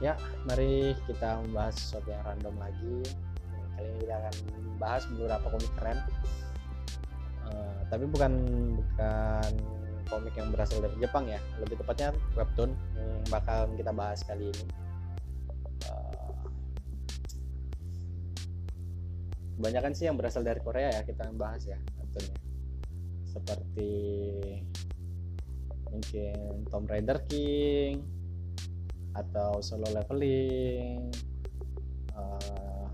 ya mari kita membahas sesuatu yang random lagi. Kali ini kita akan bahas beberapa komik keren. Uh, tapi bukan bukan komik yang berasal dari Jepang ya. Lebih tepatnya webtoon yang bakal kita bahas kali ini. Uh, kebanyakan sih yang berasal dari Korea ya kita bahas ya webtoonnya. Seperti mungkin Tomb Raider King atau solo leveling uh,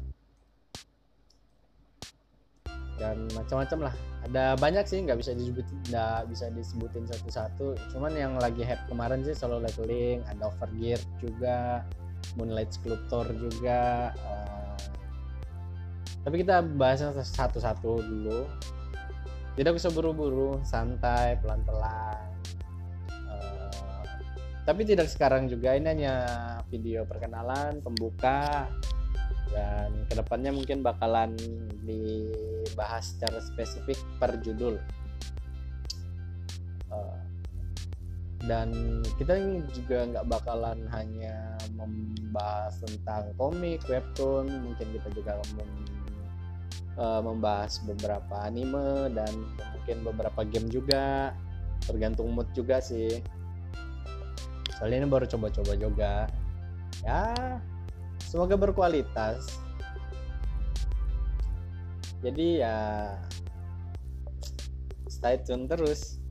dan macam-macam lah. Ada banyak sih nggak bisa disebutin nggak bisa disebutin satu-satu. Cuman yang lagi hype kemarin sih solo leveling ada overgear juga moonlight sculptor juga uh, tapi kita bahasnya satu-satu dulu. Tidak bisa buru-buru santai pelan-pelan tapi tidak sekarang juga ini hanya video perkenalan pembuka dan ke depannya mungkin bakalan dibahas secara spesifik per judul. Uh, dan kita juga nggak bakalan hanya membahas tentang komik webtoon mungkin kita juga mem, uh, membahas beberapa anime dan mungkin beberapa game juga. Tergantung mood juga sih soalnya ini baru coba-coba juga ya semoga berkualitas. Jadi ya stay tune terus